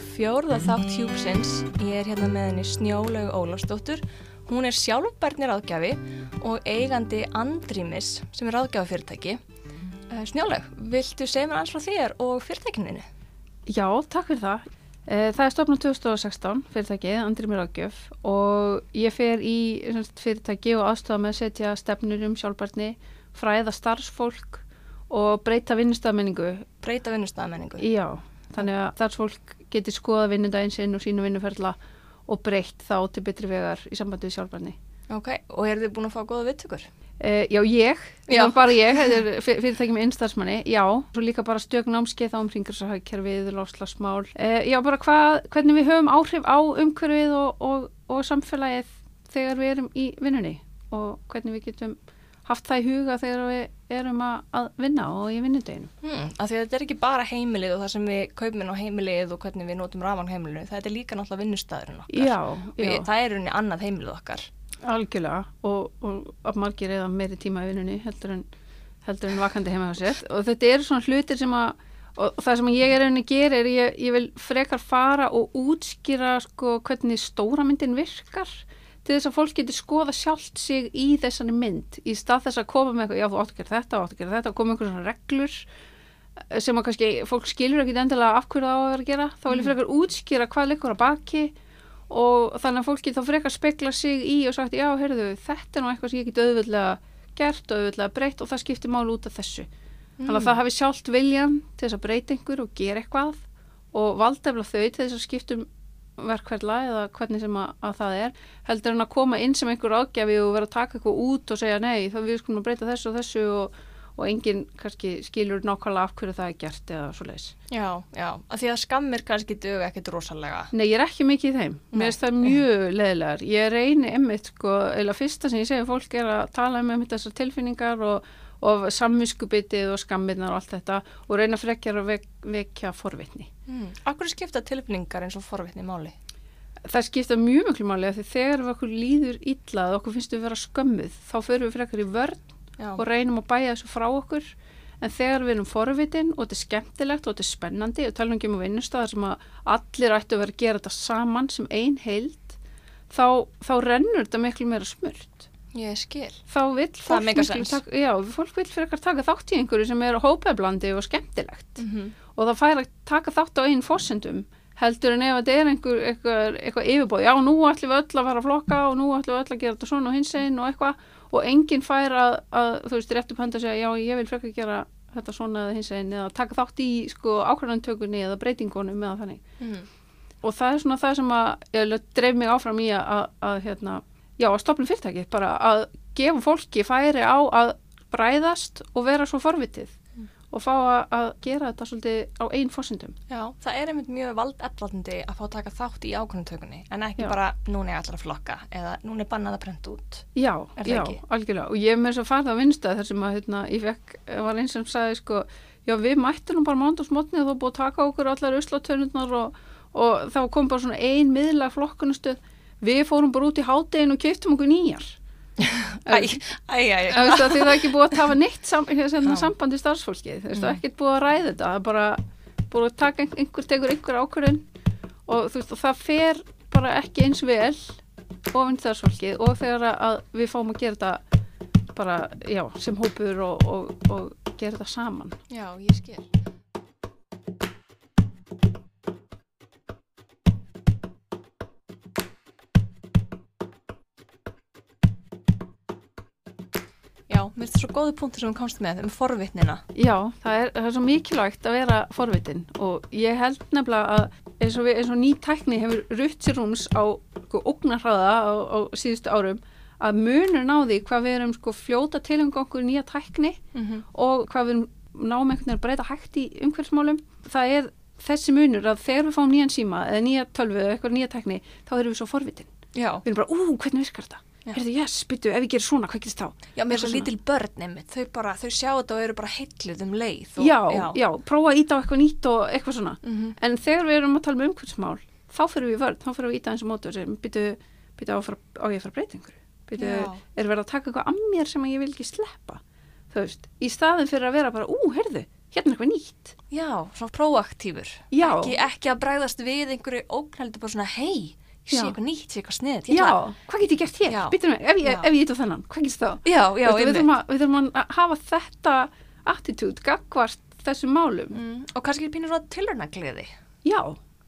í fjórða þátt hjúpsins. Ég er hérna með henni Snjólegu Ólafsdóttur. Hún er sjálfbærnir áðgjafi og eigandi Andrýmis sem er áðgjafafyrirtæki. Uh, Snjóleg, viltu segja mér alls frá þér og fyrirtækininu? Já, takk fyrir það. Eh, Það er stofnum 2016 fyrirtækið, Andrýmir ágjöf og ég fer í fyrirtæki og aðstofa með að setja stefnur um sjálfbærni, fræða starfsfólk og breyta vinnustafmenningu. Breyta vinnustæðamenningu. Já, þannig að starfsfólk geti skoða vinnundaginn sinn og sínu vinnuferla og breytt þá til betri vegar í sambandi við sjálfbærni. Ok, og eru þið búin að fá góða viðtökur? Uh, já, ég, Já. bara ég, þetta er fyr- fyrirtæki með einstarfsmanni, já, svo líka bara stjögn námskeið á um ringarsahagkerfið, lofslagsmál, uh, já, bara hvað, hvernig við höfum áhrif á umhverfið og, og, og samfélagið þegar við erum í vinnunni og hvernig við getum haft það í huga þegar við erum að, vinna og í vinnundeginu. Hmm, af því að þetta er ekki bara heimilið og það sem við kaupum inn á heimilið og hvernig við notum rafan heimilinu. Þetta er líka náttúrulega vinnustæðurinn okkar. Já, Við, já, það er unni annað heimilið okkar. algjörlega og, og margir eða meiri tíma í vinnunni heldur en, heldur en vakandi heima á sér og þetta eru svona hlutir sem að og það sem ég er rauninni að gera er ég, ég vil frekar fara og útskýra sko hvernig stóramyndin virkar til þess að fólk geti skoða sjálft sig í þessari mynd í stað þess að koma með eitthvað, já þú átt að gera þetta, átt að gera þetta og koma með einhverjum svona reglur eh, sem að kannski fólk skilur ekki endilega af hverju það á að vera að gera. Þá vil ég frekar útskýra hvað leikur að baki og þannig að fólki þá frekar spekla sig í og sagt já, heyrðu, þetta er nú eitthvað sem ég get auðvitað gert og auðvitað breytt og það skiptir mál út af þessu. Þannig að það hafi sjálft viljan til þess að breyta einhver og gera eitthvað og valdefla þau til þess að skiptum verkverðla eða hvernig sem að, að það er heldur en að koma inn sem einhver ágjafi og vera að taka eitthvað út og segja nei, þá við skulum að breyta þessu og þessu og, og enginn kannski skilur nákvæmlega af hverju það er gert eða svo leiðis. Já, já, af því að skammir kannski dög ekkert rosalega. Nei, ég er ekki mikið í þeim. Nei. Mér finnst það mjög leðilegar. Ég reyni emmitt, sko, eða fyrsta sem ég við fólk er að tala um emmitt þessar tilfinningar og, og samviskubitið og skammirnar og allt þetta og reyna frekjar að vek, vekja forvitni. Mm. Akkur skipta tilfinningar eins og forvitni máli? Það skipta mjög miklu máli af því þegar við okkur líður illa og okkur finnst við vera skömmuð, þá förum við frekar í vörn Já, og reynum að bæja þessu frá okkur en þegar við erum forvitin og þetta er skemmtilegt og þetta er spennandi og talum ekki um vinnustæðar sem að allir ættu að vera að gera þetta saman sem ein heild þá, þá rennur þetta miklu meira smurt ég skil. þá Það fólk taka, já, fólk vill frekar taka þátt í einhverju sem er hópeflandi og skemmtilegt. Mm og það fær að taka þátt á einn fósendum heldur en ef þetta er einhver, eitthvað, yfirbóð, já nú ætlum við öll að fara að flokka og nú ætlum við öll að gera þetta svona og hins einn og eitthvað. Og enginn fær að, að þú veist, rétt upp hönd að segja, já ég vil frekar gera þetta svona eða hins einn eða taka þátt í sko ákvæðantökunni eða breytingunum eða þannig. -hmm. og það er svona það sem að ég dreif mig áfram í að, að hérna, já, að stopna fyrirtæki bara að gefa fólki færi á að bræðast og vera svo forvitið Mm. og fá að, gera þetta svolítið á einn fórsendum Já, það er einmitt mjög valdeflandi að fá að taka þátt í ákvörðuntökunni en ekki Já. bara núna er allar að flokka eða núna er bannað að prenta út. Já, já, ekki? algjörlega og ég er með þess að fara það að vinsta þar sem að hérna, ég fekk, var eins sem sagði sko, já við mættum bara mándagsmotni og þá búið að taka okkur allar uslatönnurnar og, og þá kom bara svona ein miðla flokkunastöð við fórum bara út í hádegin og keftum okkur nýjar Æ, æ, æ, æ. Þú veist að því það er ekki búið að tafa neitt sam, hérna, Já. sambandi starfsfólkið, Mm. það er ekkert búið að ræða þetta, það er bara búið að taka ein- einhver tegur einhver ákvörðun og þú veist, það fer bara ekki eins vel ofinn starfsfólkið og þegar við fáum að gera þetta bara, já, sem hópur og, og, og gera þetta saman. Já, ég skil. Mér finnst það svo góðu punktur sem þú komst með um forvitnina. Já, það er, það er svo mikilvægt að vera forvitin og ég held nefnilega að eins og, við, eins og ný tækni hefur rutt sér rúms á sko, ógnarhraða á, á síðustu árum að munur náði hvað við erum sko, fljóta til um okkur nýja tækni Mm -hmm. og hvað við náum einhvern veginn að breyta hægt í umhverfsmálum. Það er þessi munur að þegar við fáum nýjan síma eða nýja tölvu eða eitthvað nýja tækni þá erum við svo forvitin. Já, Við erum bara, ú, hvernig virkar þetta? Já. Heyrðu, yes, byttu, ef ég gerir svona, hvað gerist þá? já mér er svo lítil börn einmitt, þau bara, þau sjá þetta og eru bara heilluð um leið. Og, Já, já, prófa að íta á eitthvað nýtt og eitthvað svona. Mm En þegar við erum að tala um umhverfsmál, þá fyrir við vörð, þá fyrir við að íta eins og mótur og segjum, byttu, byttu á, á ég að fara einhverju. Byttu, Já. er verið að taka eitthvað að mér sem ég vil ekki sleppa. Þú veist, í staðin fyrir að vera bara, ú, heyrðu, hérna er eitthvað nýtt. Já, svona proaktífur. Já. Ekki, ekki að bregðast við einhverju ógn, heldur bara svona, hei, sé eitthvað nýtt, ég sé eitthvað sniðið. Já, hvað get ég gert hér? Býtum við, ef ég, ég á þennan, hvað getur þá? Já, já, Veistu, við, þurfum að, við þurfum að hafa þetta attitút, gagvart þessum málum. Mm, og kannski er pínur svona tilröndagleði. Já,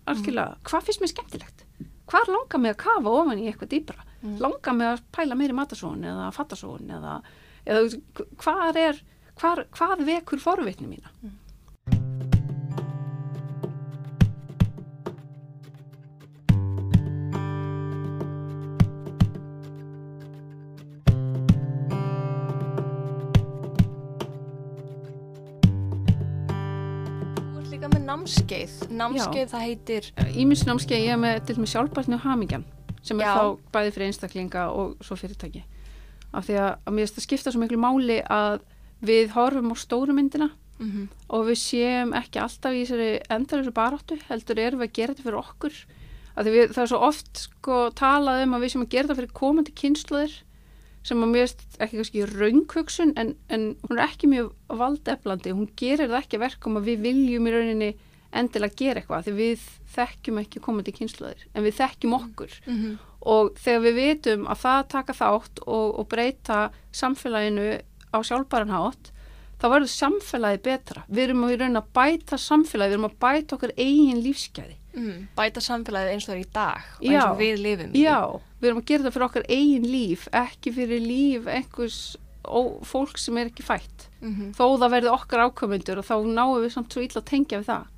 algjörlega. Hvað finnst mér skemmtilegt? Hvað langar mig að kafa ofan í eitthvað dýpra? Mm. Langar mig að pæla meiri matasóun eða fattasóun eða, eða hvað er, hvað, hvað vekur forvitni mína? Námskeið. Námskeið það heitir, Ímisnámskeið ég er með til með sjálfbærtni og hamingjan sem er Já. þá bæði fyrir einstaklinga og svo fyrirtæki. Af því að, að mér finnst að skipta svo miklu máli að við horfum á stóru myndina mm og við séum ekki alltaf í þessari endalösu baráttu, heldur erum við að gera þetta fyrir okkur. Af því við, það er svo oft sko talað um að við séum að gera þetta fyrir komandi kynsluðir sem að mér finnst ekki kannski raunghugsun en, en hún er ekki mjög valdeflandi, hún gerir það ekki verkum að við viljum í rauninni endilega gera eitthvað því við þekkjum ekki komandi kynsluðir en við þekkjum okkur. -hmm. og þegar við vitum að það taka þátt og, og breyta samfélaginu á sjálfbæran hátt þá verður samfélagi betra. Við erum raun að bæta samfélagi við erum að bæta okkar eigin lífsgæði. Mm, bæta samfélagið eins og það er í dag og eins Já. og við lifum já, við erum að gera þetta fyrir okkar eigin líf ekki fyrir líf einhvers fólk sem er ekki fætt Mm þó það verði okkar ákvömyndur og þá náum við samt svo illa að tengja við það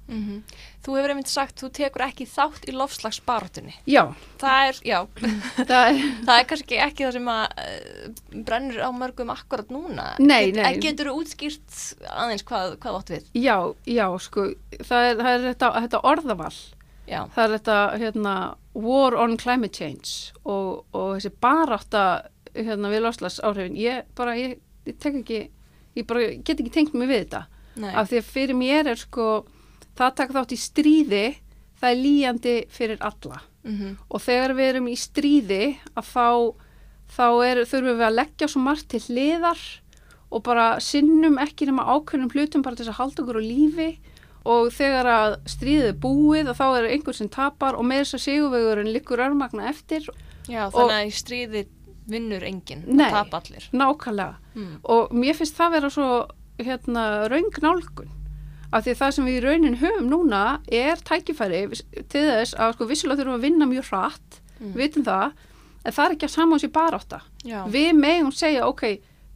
Þú hefur einmitt sagt, þú tekur ekki þátt í lofslagsbarátunni. já, Það er, já, það er það er kannski ekki það sem að uh, brennur á mörgum akkurat núna. Nei, Get, nei. Getur þú útskýrt aðeins hvað, hvað átt við? já, já, sko það er, það er þetta, þetta orðaval Já, það er þetta hérna, war on climate change og, og þessi barátta hérna, við loslas áhrifin ég bara, ég, ég tek ekki ég bara get ekki tengt mig við þetta. Nei. af því að fyrir mér er sko það taka þátt í stríði það er líjandi fyrir alla. Mm og þegar við erum í stríði að þá, þá er, þurfum við að leggja svo margt til hliðar og bara sinnum ekki nema ákveðnum hlutum bara til þess að halda okkur á lífi. Og þegar að stríðið er búið og þá er einhver sem tapar og með þess að sigurvegurinn liggur örmagna eftir. Já, og- þannig að í stríði vinnur enginn, Nei. það tap allir. nákvæmlega Mm. og mér finnst það vera svo hérna raung nálgun af því að það sem við í raunin höfum núna er tækifæri til þess að sko vissulega þurfum að vinna mjög hratt Mm. við vitum það, en það er ekki að saman sér barátta Já. við megum segja, ok,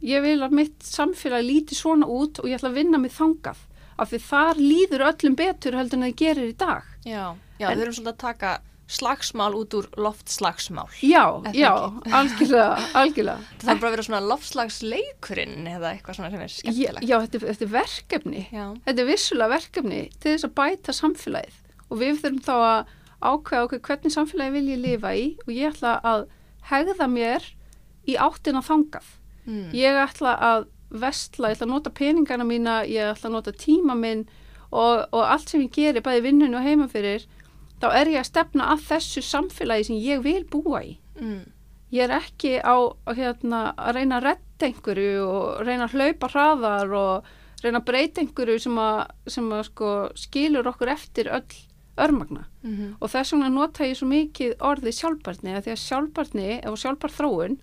ég vil að mitt samfélag líti svona út og ég ætla að vinna mig þangað, af því þar líður öllum betur heldur en það gerir í dag Já, já En- við erum svolítið að taka slagsmál út úr loftslagsmál. já, já, algjörlega algjörlega Það er bara að vera svona loftslagsleikurinn eða eitthvað svona sem er já, skemmtilegt. já þetta, er- þetta er verkefni Já. þetta er vissulega verkefni til þess að bæta samfélagið og við þurfum þá að ákveða okkur hvernig samfélagi vil ég lifa í og ég ætla að hegða mér í áttina þangað Mm. ég ætla að vestla, ég ætla að nota peningana mína, ég ætla að nota tíma minn og, og allt sem ég geri bæði vinnunni og heima fyrir þá er ég að stefna að þessu samfélagi sem ég vil búa í. Mm. Ég er ekki á hérna, að reyna að redda einhverju og reyna að hlaupa hraðar og reyna að breyta einhverju sem að, sem að sko, skilur okkur eftir öll örmagna. Mm Og þess vegna nota ég svo mikið orðið sjálfbarni að því að sjálfbarni og sjálfbar þróun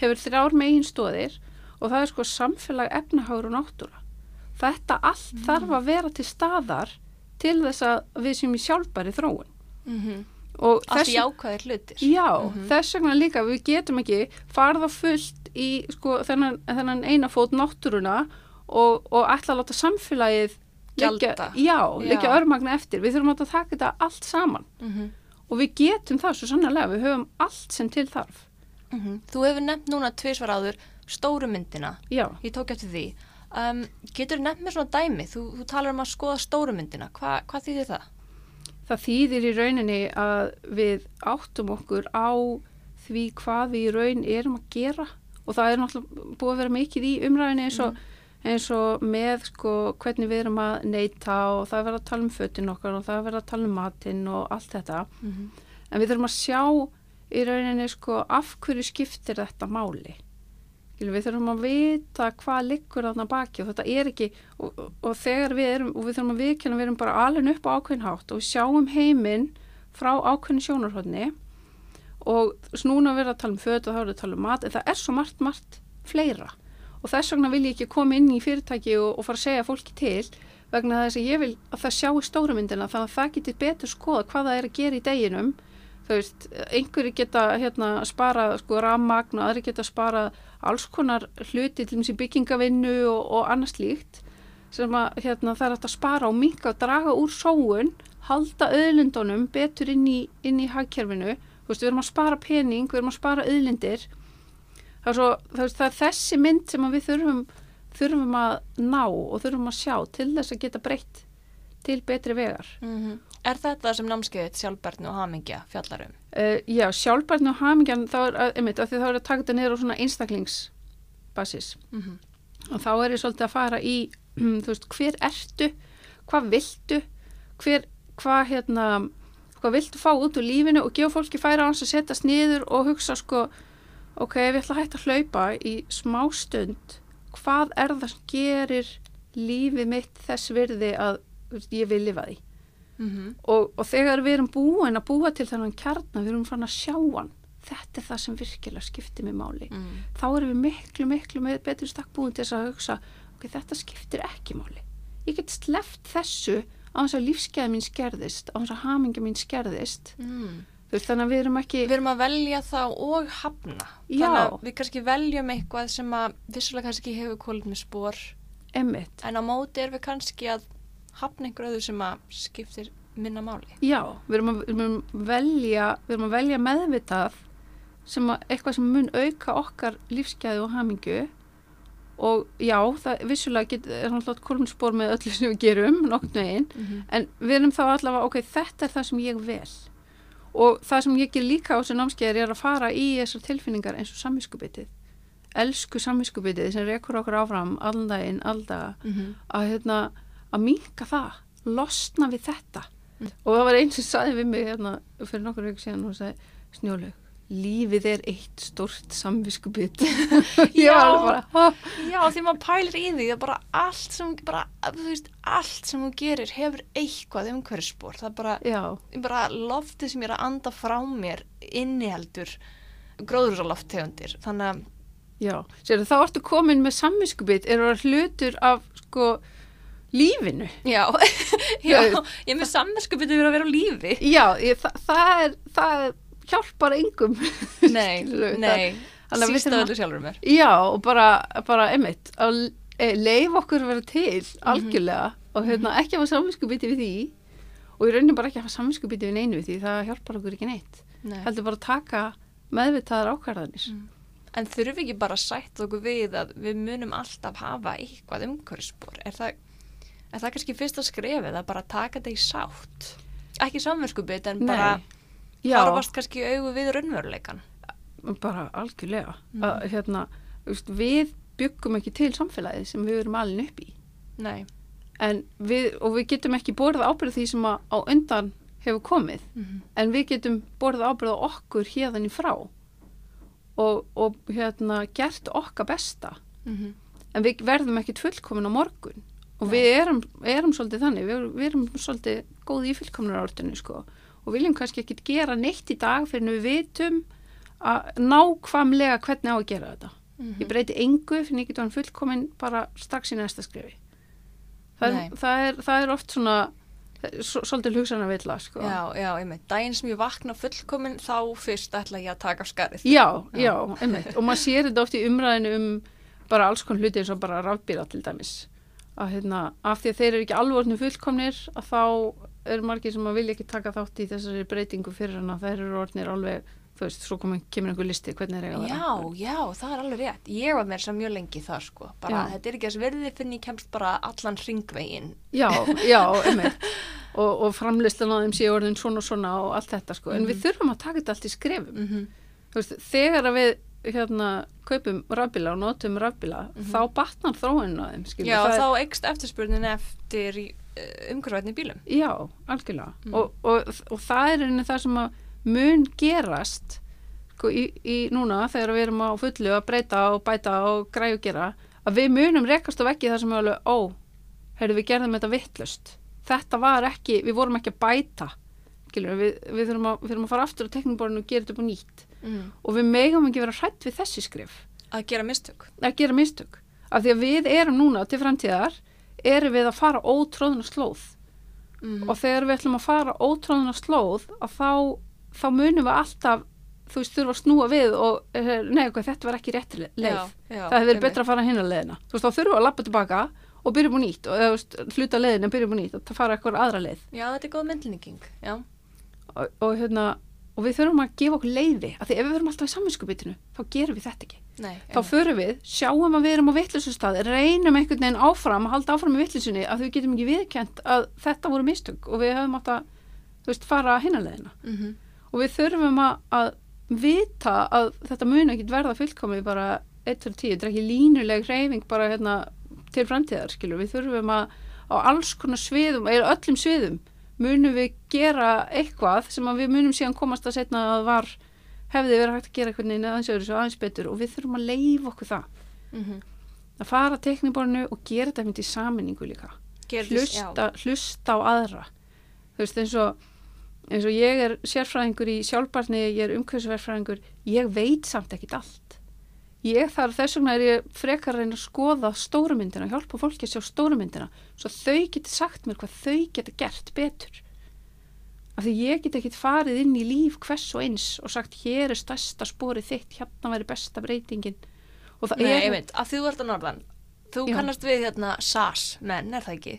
hefur þrjár megin stóðir og það er sko samfélag efnahagur og náttúra. Þetta allt þarf að vera til staðar til þess að við séum í sjálfbæri þróun. -hmm. Og Allt þess, í ákvæðir hlutir. já, Mhm. þess vegna líka við getum ekki farða fullt í sko, þennan, þennan einafót náttúruna og, og ætla að láta samfélagið Gjalda. já, liggja örmagna eftir. Við þurfum að taka þetta allt saman Mm og við getum það svo sannlega, við höfum allt sem til þarf. Þú hefur nefnt núna tvisvar áður stóru myndina. Já, Ég tók eftir því. Um, getur nefnt mér svona dæmi? Þú, þú talar um að skoða stóru myndina. Hva, hvað þýðir það? Það þýðir í rauninni að við áttum okkur á því hvað við í raun erum að gera. Og það er náttúrulega búið að vera mikið í umræðinni eins og, eins og með sko hvernig við erum að neyta og það er verið að tala um fötin okkar og það er verið að tala um matinn og allt þetta. Mm -hmm. en við þurfum að sjá í rauninni sko af hverju skiptir þetta máli við þurfum að vita hvað liggur þarna baki og þetta er ekki og, og, þegar við erum, og við þurfum að viðkynna við erum bara alveg upp á ákveðin hátt og við sjáum heiminn frá ákveðin sjónarhóðni og snúna vera að tala um föt og þá er að tala um mat en það er svo margt, margt fleira. Og þess vegna vil ég ekki koma inn í fyrirtæki og, og fara að segja fólki til vegna þess að ég vil að það sjáu stórumyndina þannig að það getur betur skoða hvað það er að gera í deginum þú veist, einhverju geta hérna spara sko rammagn og aðri geta spara alls konar hluti til þessi byggingavinnu og, og annars líkt sem að hérna það er að spara og minka og draga úr sóun halda öðlindunum betur inn í, í hagkerfinu, þú veist, við erum að spara pening, við erum að spara öðlindir það er, svo, það er þessi mynd sem við þurfum, þurfum að ná og þurfum að sjá til þess að geta breytt til betri vegar. Mm -hmm. Er þetta sem námskeiðið sjálfbærtni og hamingja fjallarum? Uh, já, sjálfbærtni og hamingjan þá er, einmitt, þá er að taka þetta niður á svona einstaklingsbasis Mm -hmm. og þá er ég svolítið að fara í þú veist, hver ertu, hvað viltu hver, hvað hérna hvað viltu fá út úr lífinu og gefa fólki færa á hans að setjast niður og hugsa sko ok, ég ætla að hætta að hlaupa í smá stund hvað er það sem gerir lífið mitt þess virði að ég vil lifa því Mm -hmm. og, og þegar við erum búin að búa til þennan kjarnar, við erum fann að sjá hann þetta er það sem virkilega skiptir mig máli mm. þá erum við miklu, miklu með betur stakk búin til þess að hugsa ok, þetta skiptir ekki máli ég get sleft þessu á þess að lífskeiða mín skerðist á þess að hamingja mín skerðist Mm. þannig að við erum ekki Við erum að velja þá og hafna. Já. Þannig að við kannski veljum eitthvað sem að vissulega kannski hefur kólið með spór emmitt en á móti erum við kannski að hafna einhverju öðru sem að skiptir minna máli. Já, við erum, að, við erum að velja við erum að velja meðvitað sem að, eitthvað sem mun auka okkar lífsgæði og hamingu og já, það vissulega get, er náttúrulega kolumnspor með öllu sem við gerum nokkurnu einn, Mm -hmm. en við erum þá allavega ok, þetta er það sem ég vel og það sem ég ger líka á þessu námskeiðir er að fara í þessar tilfinningar eins og samviskubitið. Elsku samviskubitið sem rekur okkur áfram allan daginn, alldaga að, hérna, að minka það losna við þetta Mm. og það var einn sem saði við mig hérna, fyrir nokkur veikur síðan og sagði snjólaug, lífið er eitt stort samviskubit ég Já. Já, því maður pælir í því að bara allt sem, bara, þú veist, allt sem þú gerir hefur eitthvað umhverfspor. Það er bara, bara loftið sem ég er að anda frá mér inniheldur gróðursaloftegundir. Þannig að, já Sér, þá ertu komin með samviskubit eru það hlutur af sko lífinu já, já, ég er með samverskupið yfir að vera á lífi. já, ég, það, það, er, það hjálpar engum Nei, nei, að að- öllu sjálfur mér. Já, og bara, bara einmitt, að e, leif okkur að vera til algjörlega og hérna, ekki hafa samvinskubiti við því og í rauninni bara ekki hafa samvinskubiti við neinu við því, það hjálpar okkur ekki neitt. Nei. Heldur bara að taka meðvitaðar ákvarðanir. Mm. En þurfum við ekki bara að sætta okkur við að við munum alltaf hafa eitthvað umhverfspor? Er það, er það kannski fyrsta skrefið að bara taka þetta í sátt? Ekki samverskubit en bara já, horfast kannski í augu við raunveruleikan. bara algjörlega. Mm. Að, hérna, við byggum ekki til samfélagið sem við erum alin upp í. Nei. En við, og við getum ekki borðið ábyrð því sem að á undan hefur komið. Mm -hmm. en við getum borðið ábyrð á okkur hérðan í frá og, og hérna gert okkar besta Mhm. en við verðum ekkit fullkomin á morgun og við erum, erum svolítið þannig við, við erum svolítið góði í fullkomnar orðinu sko og viljum kannski ekkit gera neitt í dag fyrir við vitum að nákvamlega hvernig á að gera þetta Mhm. ég breyti engu fyrir ég get hann fullkomin bara strax í næsta skrifi það, það, er, það er oft svona svolítið hugsanar vilja sko Já, já, einmitt. Daginn sem ég vakna fullkomin þá fyrst ætla ég að taka skarið. Já, Já. já, einmitt. Og maður sér þetta oft í umræðinu um bara alls konar hluti eins og bara rafbíla til dæmis. Að hérna, af því að þeir eru ekki alveg orðinu fullkomnir, að þá eru margir sem að vilja ekki taka þátt í þessari breytingu fyrir hana. Þeir eru orðinir alveg, þú veist, svo komin, kemur einhver listi, hvernig er eiga að Já, já, það er alveg rétt. Ég var þess að mjög lengi það, sko. Bara, Já. þetta er ekki þess verðið fyrir ég kemst bara allan hringvegin. Já, já, einmitt. Og, og framleyslan á þeim sé orðin svona og svona og allt þetta, sko. En Mhm. við þurfum að taka þetta allt í skrefum. Mm -hmm. Þú veist, þegar að við hérna kaupum rafbíla og notum rafbíla, Mhm. þá batnar þróunin á þeim, skilur. Já, Það er- þá eikst eftirspurnin eftir uh, umhverfætni bílum. Já, algjörlega Mm. og, og, og það er einnig það sem mun gerast sko, í, í núna þegar við erum á fullu að breyta og bæta og græju gera að við munum rekast á veggi þar sem við alveg, ó, heyrðu við gerðum þetta vittlust þetta var ekki, við vorum ekki að bæta við, við, þurfum að, við þurfum að fara aftur á tekniborinu og gera þetta upp á nýtt mm. og við megum ekki vera hrætt við þessi skrif að gera mistök. Að gera mistök. Af því að við erum núna til framtíðar erum við að fara ótróðuna slóð. Mm. og þegar við ætlum að fara ótróðuna slóð að þá, þá munum við alltaf þú veist, þurfa að snúa við og eh, nei, ok, þetta var ekki rétt leið. Já, já, það hefði verið betra að fara hinna leiðina. Þú veist, þá við að lappa tilbaka og byrja á nýtt og eða, þú veist, hluta leiðin en byrja á nýtt og það fara eitthvað aðra leið. Já, þetta er góð myndlíking já, og, og, hérna, og við þurfum að gefa okkur leiði af því ef við verum alltaf í samvinskupitinu þá gerum við þetta ekki. Nei, þá förum við, sjáum að við erum á vittlisustad reynum einhvern veginn áfram að halda áfram í vittlisunni að við getum ekki viðkjent að þetta voru mistök og við höfum átt að veist, fara hinnalegina mm -hmm. og við þurfum að, að vita að þetta mun ekki verða fullkomið bara 1-10, þetta er ekki línuleg reyfing bara hérna til framtíðar skilur, við þurfum að á alls konar sviðum, eða öllum sviðum munum við gera eitthvað sem við munum síðan komast að setna að var hefði verið hægt að gera eitthvað neina aðeins öðru svo aðeins betur og við þurfum að leifa okkur það. Mm að fara tekniborinu og gera þetta myndi í saminningu líka. Hlusta, hlusta á aðra. Þú veist eins og eins og ég er sérfræðingur í sjálfbarni ég er umhverfisverfræðingur ég veit samt ekkit allt ég þarf þess vegna er ég frekar að reyna að skoða stóru myndina, hjálpa fólki að sjá stóru myndina svo þau geti sagt mér hvað þau geta gert betur af því ég get ekkit farið inn í líf hvers og eins og sagt hér er stærsta spórið þitt, hérna væri besta breytingin og það Nei, er einmitt, af því þú ert á norðan þú Já. kannast við hérna SAS menn, er það ekki?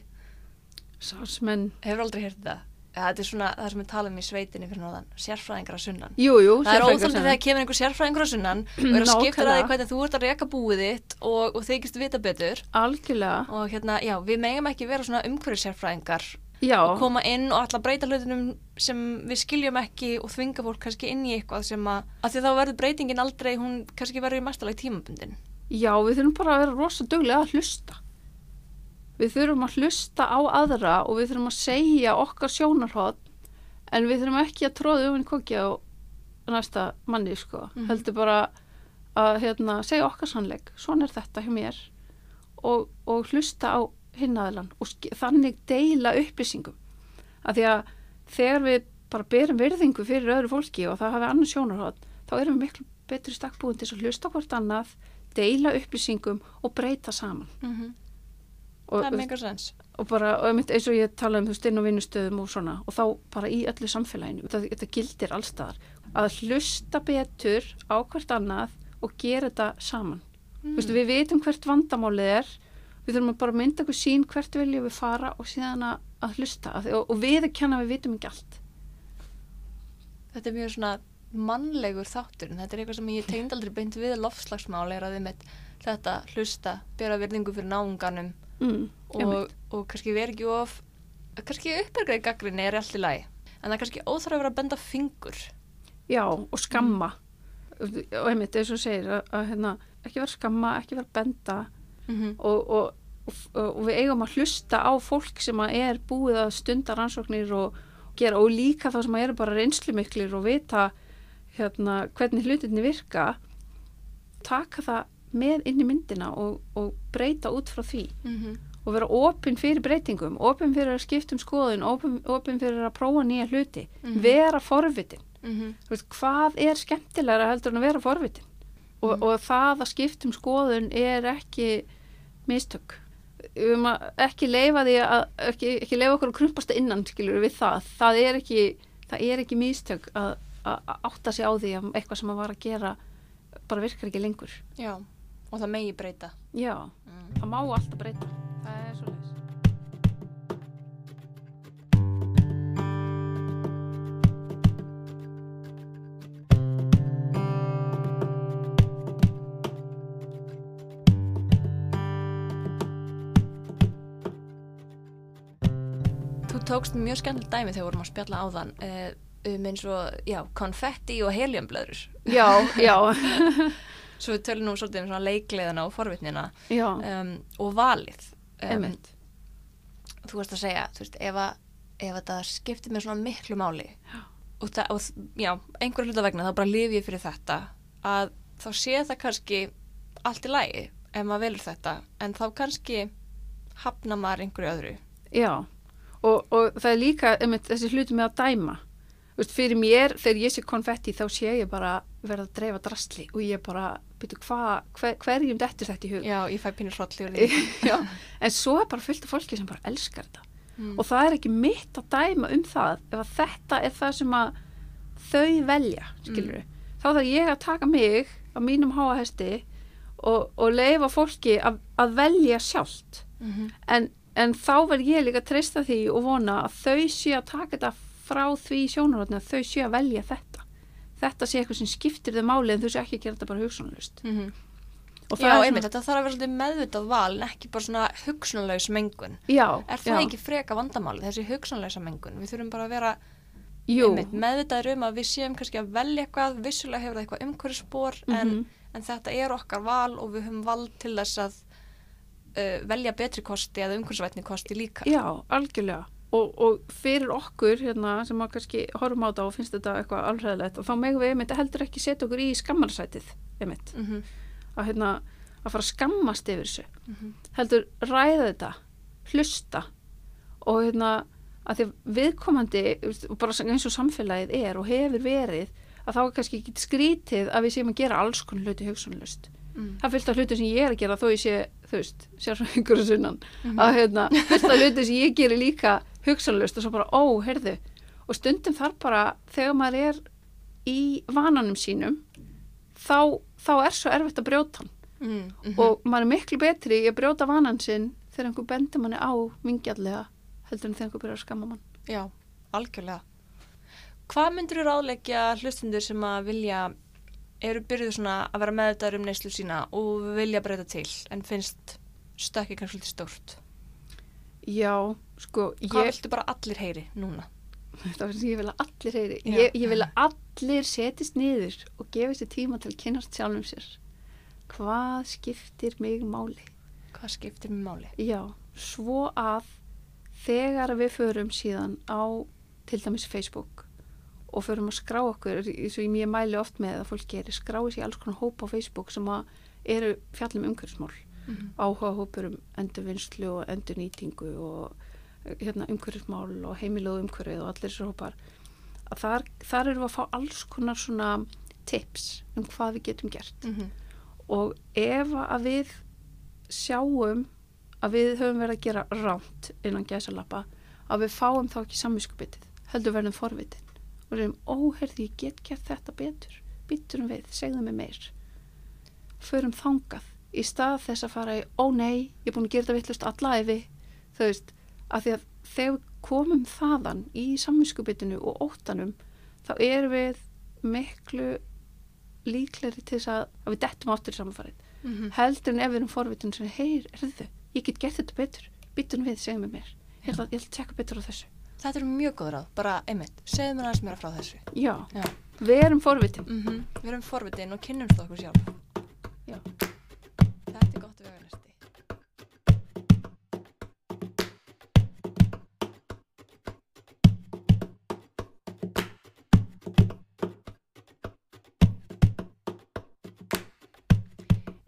sásmenn Hefur aldrei heyrt þetta? Þetta er svona það sem við talum í sveitinni fyrir norðan sérfræðingar að sunnan. Jú, jú, Það er sem- þegar kemur einhver sérfræðingur að sunnan og er að skipta það hvernig þú ert að reka búið þitt og, og þykist vita betur. Algjörlega. Og hérna, já, við megum ekki vera svona umhverju sérfræðingar já, og koma inn og alltaf breyta hlutunum sem við skiljum ekki og þvinga fólk kannski inn í eitthvað sem að, að því þá verður breytingin aldrei, hún kannski verður í mestalega tímabundin. Já, við þurfum bara að vera rosa duglega að hlusta. Við þurfum að hlusta á aðra og við þurfum að segja okkar sjónarhótt en við þurfum ekki að tróða um henni kokki á næsta manni, sko. Mhm. Heldur bara að hérna, segja okkar sannleik. Svona er þetta hjá mér og, og hlusta á hinnaðilan og þannig deila upplýsingum. Af því að þegar við bara berum virðingu fyrir öðru fólki og það hafi annars sjónarhótt, þá erum við miklu betri stakkbúin til að hlusta hvort annað, deila upplýsingum og breyta saman. Mm -hmm. Og, og bara, og einmitt eins og ég tala um þú veist inn á vinnustöðum og svona og þá bara í öllu samfélaginu, þetta, þetta gildir allstaðar, að hlusta betur á hvert annað og gera þetta saman. Mm. Veistu, við vitum hvert vandamálið er við þurfum að bara mynda okkur sín hvert viljum við fara og síðan að, hlusta að, og, og við ekki við vitum ekki allt Þetta er mjög svona mannlegur þáttur en þetta er eitthvað sem ég tegnd aldrei beint við lofslagsmál er að við með þetta hlusta, bera virðingu fyrir náunganum mm, og, og kannski vera ekki of kannski uppbergreið gaggrinni er allt í lagi en það er kannski óþarf að vera að benda fingur. Já, og skamma. Og einmitt eins og þú segir að, að hérna, ekki vera skamma, ekki vera benda. Mm -hmm. og, og, og, við eigum að hlusta á fólk sem er búið að stunda rannsóknir og gera og líka þá sem eru bara reynslumiklir og vita hérna, hvernig hlutinni virka taka það með inn í myndina og, og breyta út frá því Mm -hmm. og vera opinn fyrir breytingum opinn fyrir að skipta um skoðun opinn, fyrir að prófa nýja hluti Mhm. vera forvitin Mm -hmm. Veist, hvað er skemmtilegra heldur en að vera forvitin og, Mhm. og það að skipta um skoðun er ekki mistök að ekki leifa því að ekki, ekki leifa okkur að krumpast innan skilur við það, það er ekki það er ekki mistök að, að að átta sig á því að eitthvað sem að var að gera bara virkar ekki lengur Já, og það megi breyta. Já, mm. það má alltaf breyta. Það er svo leys Þú tókst mjög skemmtilegt dæmi þegar við vorum að spjalla á þann um eins og, já, konfetti og heliumblöður já, já, Svo við tölum nú svolítið um svona leikleðina og forvitnina já, um, og valið um, Þú veist að segja, þú veist, ef, að, ef þetta skiptir með svona miklu máli og, það, og já, einhverju hluta vegna þá bara lifi ég fyrir þetta að þá sé það kannski allt í lagi ef maður velur þetta en þá kannski hafna maður einhverju öðru. Já, og, og það er líka einmitt, þessi hluti með að dæma Vist, fyrir mér, þegar ég sé konfetti þá sé ég bara verða að dreifa drastli og ég bara, byrju, hver, hverjum dettur þetta í hug Já, ég fæ pínur Já, en svo er bara fullt af fólki sem bara elskar þetta mm. og það er ekki mitt að dæma um það ef að þetta er það sem að þau velja, skilur Mm. þá þarf ég að taka mig á mínum háahesti og, og leifa fólki að, að velja sjálft mm -hmm. en, en þá verð ég líka að treysta því og vona að þau sé að taka þetta frá því sjónarotni að þau sé að velja þetta. Þetta sé eitthvað sem skiptir þau máli en þau sé ekki að gera þetta bara hugsanlust og Já, það er einmitt, þetta þarf að vera svolítið meðvitað val en ekki bara svona hugsunlaus mengun. Já, Er það já, ekki freka vandamáli, þessi hugsunlausa mengun? Við þurfum bara að vera einmitt, meðvitaður um að við séum kannski að velja eitthvað, vissulega hefur það eitthvað umhverfisspor en, Mhm. en þetta er okkar val og við höfum val til þess að uh, velja betri kosti eða umhverfisvætni kosti líka. já, algjörlega og, og fyrir okkur hérna, sem að kannski horfum á þetta og finnst þetta eitthvað alhræðilegt og þá megum við einmitt heldur ekki setja okkur í skammarsætið einmitt, Mm -hmm. að, hérna, að fara að skammast yfir þessu Mhm. heldur ræða þetta hlusta og hérna að því viðkomandi bara eins og samfélagið er og hefur verið að þá er kannski ekki skrítið að við séum að gera alls konar hluti hugsunlust Mm. það af hluti sem ég er að gera þó ég sé þú veist, sér svo einhverju sunnan Mhm. að hérna, fullt af hluti sem ég gerir líka hugsunlust og svo bara, ó, heyrðu og stundum þar bara þegar maður er í vananum sínum þá, þá er svo erfitt að brjóta hann Mm -hmm. og maður er miklu betri í að brjóta vanan sinn þegar einhver bendur manni á vingjallega heldur en þegar einhver byrjar að skamma mann Já, algjörlega. Hvað myndir þú ráðleggja hlustundur sem að vilja, eru byrjuð svona að vera meðvitaður um neyslu sína og vilja breyta til en finnst stökkið kannski stórt? Já, sko Hvað ég, viltu bara allir heyri núna? það finnst ég vil að allir heyri. Ég, ég vil að allir setjist niður og gefi sér tíma til að kynast sjálfum sér. Hvað skiptir mig máli? Hvað skiptir mér máli? Já, svo að þegar við förum síðan á til dæmis Facebook og förum að skrá okkur, eins og ég mæli oft með að fólk gerir, skrái sér alls konar hópa á Facebook sem að eru fjallum umhverfismál, Mm -hmm. áhuga hópur um endurvinnslu og endurnýtingu og hérna, umhverfismál og heimilöðu umhverfið og allir þessar hópar. Að þar, þar eru við að fá alls konar svona tips um hvað við getum gert. Mhm. og ef að við sjáum að við höfum verið að gera rámt innan gæsalappa að við fáum þá ekki samvinskupitið heldur verðum forvitin. Og segjum, óherði, ég get gert þetta betur. Bytturum við, segðu mig meir. Förum þangað í stað þess að fara í, ó nei ég er búin að gera þetta vittlust alla efi þau veist, að því að þegar við komum þaðan í samvinskupitinu og óttanum, þá erum við miklu líkleri til þess að, að við dettum áttur í samanfarið Mhm. heldur en ef við erum forvitin sem heyr, erðu, ég get gert þetta betur byttum við, segjum við mér ég ætla, að tjekka betur á þessu Þetta er mjög góð ráð, bara einmitt, segðu mér aðeins mér frá þessu. já, Já. við erum forvitin Mm Við erum forvitin og kynnumst okkur sjálf. Já.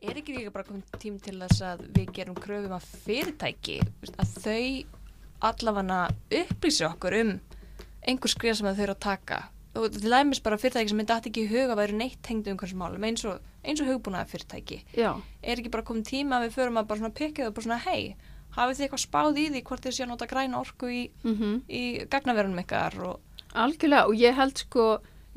Þetta er ekki líka bara komið tím til þess að við gerum kröfum að fyrirtæki, að þau allavega upplýsi okkur um einhver skrif sem þau eru að taka? Og til dæmis bara fyrirtæki sem myndi aftur ekki huga að væri neitt tengdu um hversu málum eins og, eins og hugbúnaða fyrirtæki já, er ekki bara komið tíma að við förum að bara svona þau og bara svona hei, hafið þið eitthvað spáð í því hvort þið séu að nota græna orku í, mm í gagnaverunum ykkar og algjörlega og ég held sko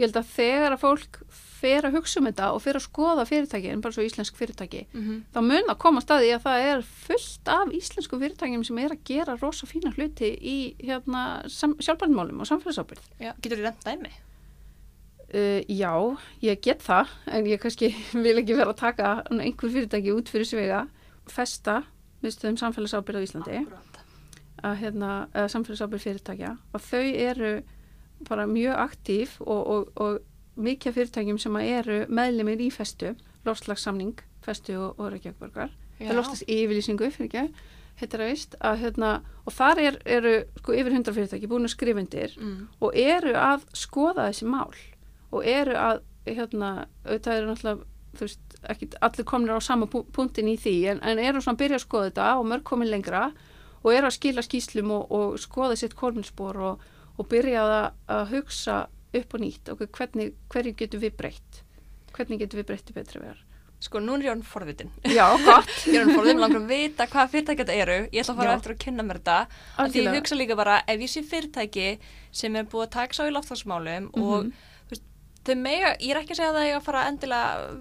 ég held að þegar að fólk fer að hugsa um þetta og fer að skoða fyrirtæki en bara svo íslensk fyrirtæki mm -hmm. þá mun að koma staði að það er fullt af íslensku fyrirtækjum sem er að gera rosa fína hluti í hérna, sjálfbærnmálum og samfélagsábyrð Já, getur þið reynd dæmi? Uh, já, ég get það en ég kannski vil ekki vera að taka einhver fyrirtæki út fyrir svega festa viðstöðum samfélagsábyrð á Íslandi. Að hérna, eða samfélagsábyrð fyrirtækja. Og þau eru bara mjög aktíf og, og, og mikið fyrirtækjum sem að eru meðlimir í festu, lofslagssamning festu og, og Reykjavíkborgar Já. það lofslags yfirlýsingu fyrir ekki heitir það vist, að hérna, og þar er, eru sko yfir 100 fyrirtæki búin að skrifundir mm. og eru að skoða þessi mál og eru að, hérna, auðvitað eru náttúrulega, veist, ekki allir komnir á sama punktinn í því en, en eru svona að byrja að skoða þetta og mörg komin lengra og eru að skila skýslum og, og skoða sitt kolminspor og, og byrja að, að hugsa upp og nýtt og hvernig, hverju getur við breytt hvernig getur við breytt í betri vegar Sko, núna er ég orðin forvitin. Já, gott Ég er orðin forvitin, langar að vita hvað fyrirtæki þetta eru. Ég ætla að fara Já. eftir að kynna mér þetta. Því ég hugsa líka bara, ef ég sé fyrirtæki sem er búið að taka sá í loftslagsmálum og Mhm. þú veist, þau mega, ég er ekki að segja að það eiga að fara endilega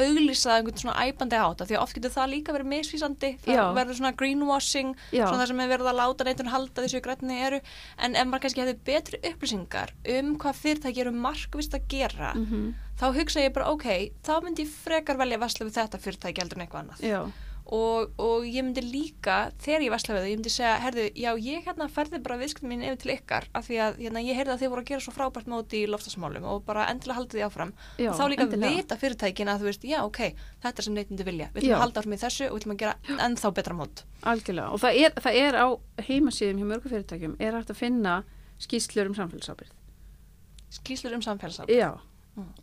auglýsa einhvern svona æpandi áta því að oft getur það líka verið misvísandi. Það verður svona greenwashing Já. svona það sem er verið að láta neittun halda þessu grætni eru. En ef maður kannski hefði betri upplýsingar um hvað fyrirtæki eru markvist að gera Mhm. þá hugsa ég bara ok, þá myndi ég frekar velja að vesla við þetta fyrirtæki heldur en eitthvað annað. Já, og, og ég myndi líka þegar ég vesla við það, ég myndi segja herðu, já ég hérna ferði bara viðskiptum mín yfir til ykkar af því að hérna, ég heyrði að þið voru að gera svo frábært móti í loftasmálum og bara endilega haldið því áfram. Já og þá líka endilega. vita fyrirtækin að þú veist, já ok, þetta er sem neytindi vilja. Við ætlum að halda áfram í þessu og við ætlum að gera ennþá betra mót. Algjörlega, og það er, það er á heimasíðum hjá mörgu fyrirtækjum, er hægt að finna skýslur um samfélagsábyrð. skýslur um samfélagsátt, Já.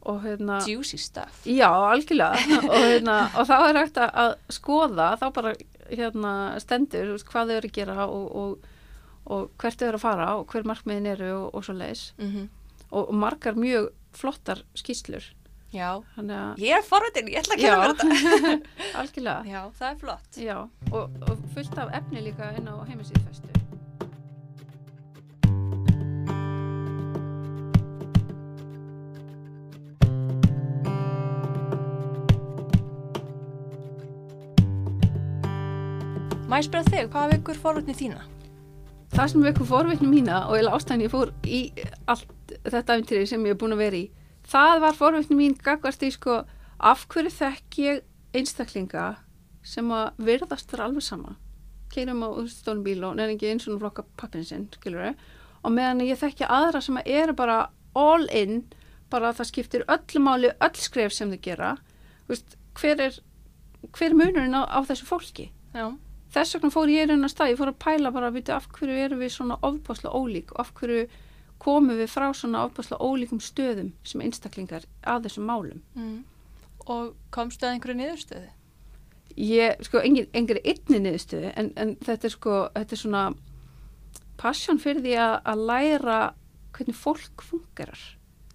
Og hérna, juicy stuff. Já, algjörlega, og hérna, og þá er hægt að- skoða, þá bara hérna stendur, hvað þau eru að gera og, og, og hvert þau eru að fara og hver markmiðin eru og, og svo leis, mm og, og margar mjög flottar skýslur, já, að, ég er forvitin, ég ætla að kynna mér þetta. Algjörlega, já, það er flott. Já, og, og fullt af efni líka inn á heimasíðfestu. Má ég spyrja þig, hvað vekur forvitni þína? það sem vekkur forvitni mína og eða ástæðan ég fór í allt þetta æfintýri sem ég hef búin að vera í það var forvitni mín gagvart í sko af hverju þekk ég einstaklinga sem að virðast vera alveg sama? Keirum á stónum bíl og nefnir ekki eins og flokka pappin sinn, skilur og meðan ég þekki aðra sem að eru bara all in, bara að það skiptir öllu máli, öll skref sem þau gera veist, hver er hver er munurinn á, á þessu fólki? Já, þess vegna fór ég að stað, ég fór að pæla bara að vita af hverju erum við svona ofbásla ólík og af hverju komum við frá svona ofbásla ólíkum stöðum sem einstaklingar að þessum málum. mm. og komstu að einhverju niðurstöðu? Ég, sko, engri einni niðurstöðu en, en þetta er sko, þetta er svona passion fyrir því að, að læra hvernig fólk fungerar.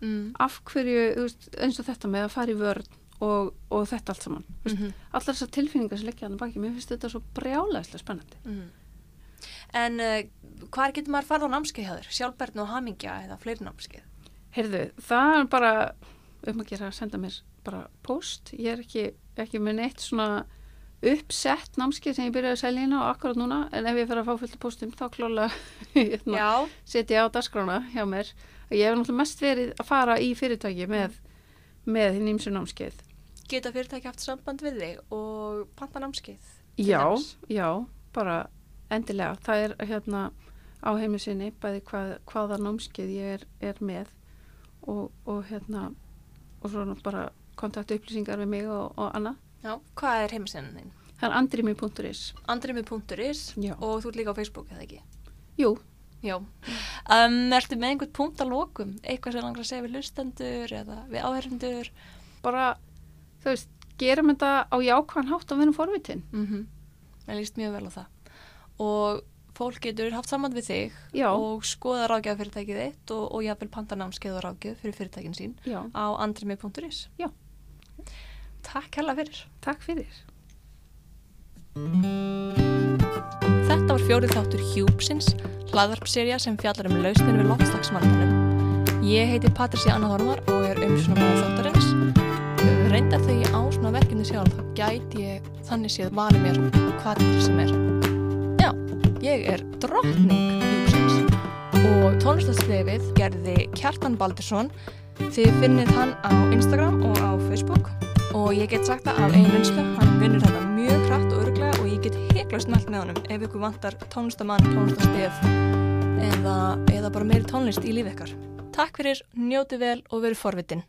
Mm. Af hverju, veist, eins og þetta með að fara í vörn og, og þetta allt saman. Mm Mm -hmm. Allar þessar tilfinningar sem leggja hann baki, mér finnst þetta svo brjálæðislega spennandi. Mm. En uh, hvað getur maður farið á námskeið hjá þér? Sjálfbærni og hamingja eða fleiri námskeið? Heyrðu, það er bara um að gera að senda mér bara post. Ég er ekki, ekki með neitt svona uppsett námskeið sem ég byrjaði að selja inn á akkurat núna en ef ég fer að fá fullt postum þá klála hérna, setja á dagskrána hjá mér. Ég hef náttúrulega mest verið að fara í fyrirtæki með, með hinn ímsu námskeið. Geta fyrirtæki haft samband við þig og panta námskeið? Já, já, bara endilega. Það er hérna á heimisinni bæði hvað, hvaða námskeið ég er, er með og, og hérna og svo náttúrulega bara kontaktu upplýsingar við mig og, og annað. Já, hvað er heimasinn þinn? Það er andrimi.is. Andrimi.is og þú ert líka á Facebook eða ekki? Jú, Já. Um, ertu með einhvern punkt að lokum? Eitthvað sem langar að segja við lustendur eða við áherfundur? bara, þú veist, gerum þetta á jákvæðan hátt og verðum forvitin. Mm -hmm. Það líst mjög vel á það. Og fólk getur haft samband við þig Já. og skoða ráðgjafa fyrirtækið þitt og, og jafnvel panta námskeið og ráðgjöf fyrir fyrirtækin sín Já, á andrimi.is. Já. Takk hella fyrir. takk fyrir. Þetta var fjórið þáttur Hjúpsins, hlaðvarpserja sem fjallar um lausnir við loftslagsmannunum. Ég heiti Patricia Anna Hormar og er umsjónamaður þáttarins. Reyndar þegar ég á svona verkefni sjálf þá gæti ég þannig séð valið mér hvað til sem er. Já, ég er drottning Hjúpsins og tónlistaskrefið gerði Kjartan Baldursson. Þið finnið hann á Instagram og á Facebook og ég get sagt það af einu vinslu, hann vinnur þetta mjög hratt og örglega og ég get heiklust mælt með honum ef ykkur vantar tónlistamann, tónlistastef eða, eða bara meiri tónlist í lífi ykkar. Takk fyrir, njóti vel og veru forvitin.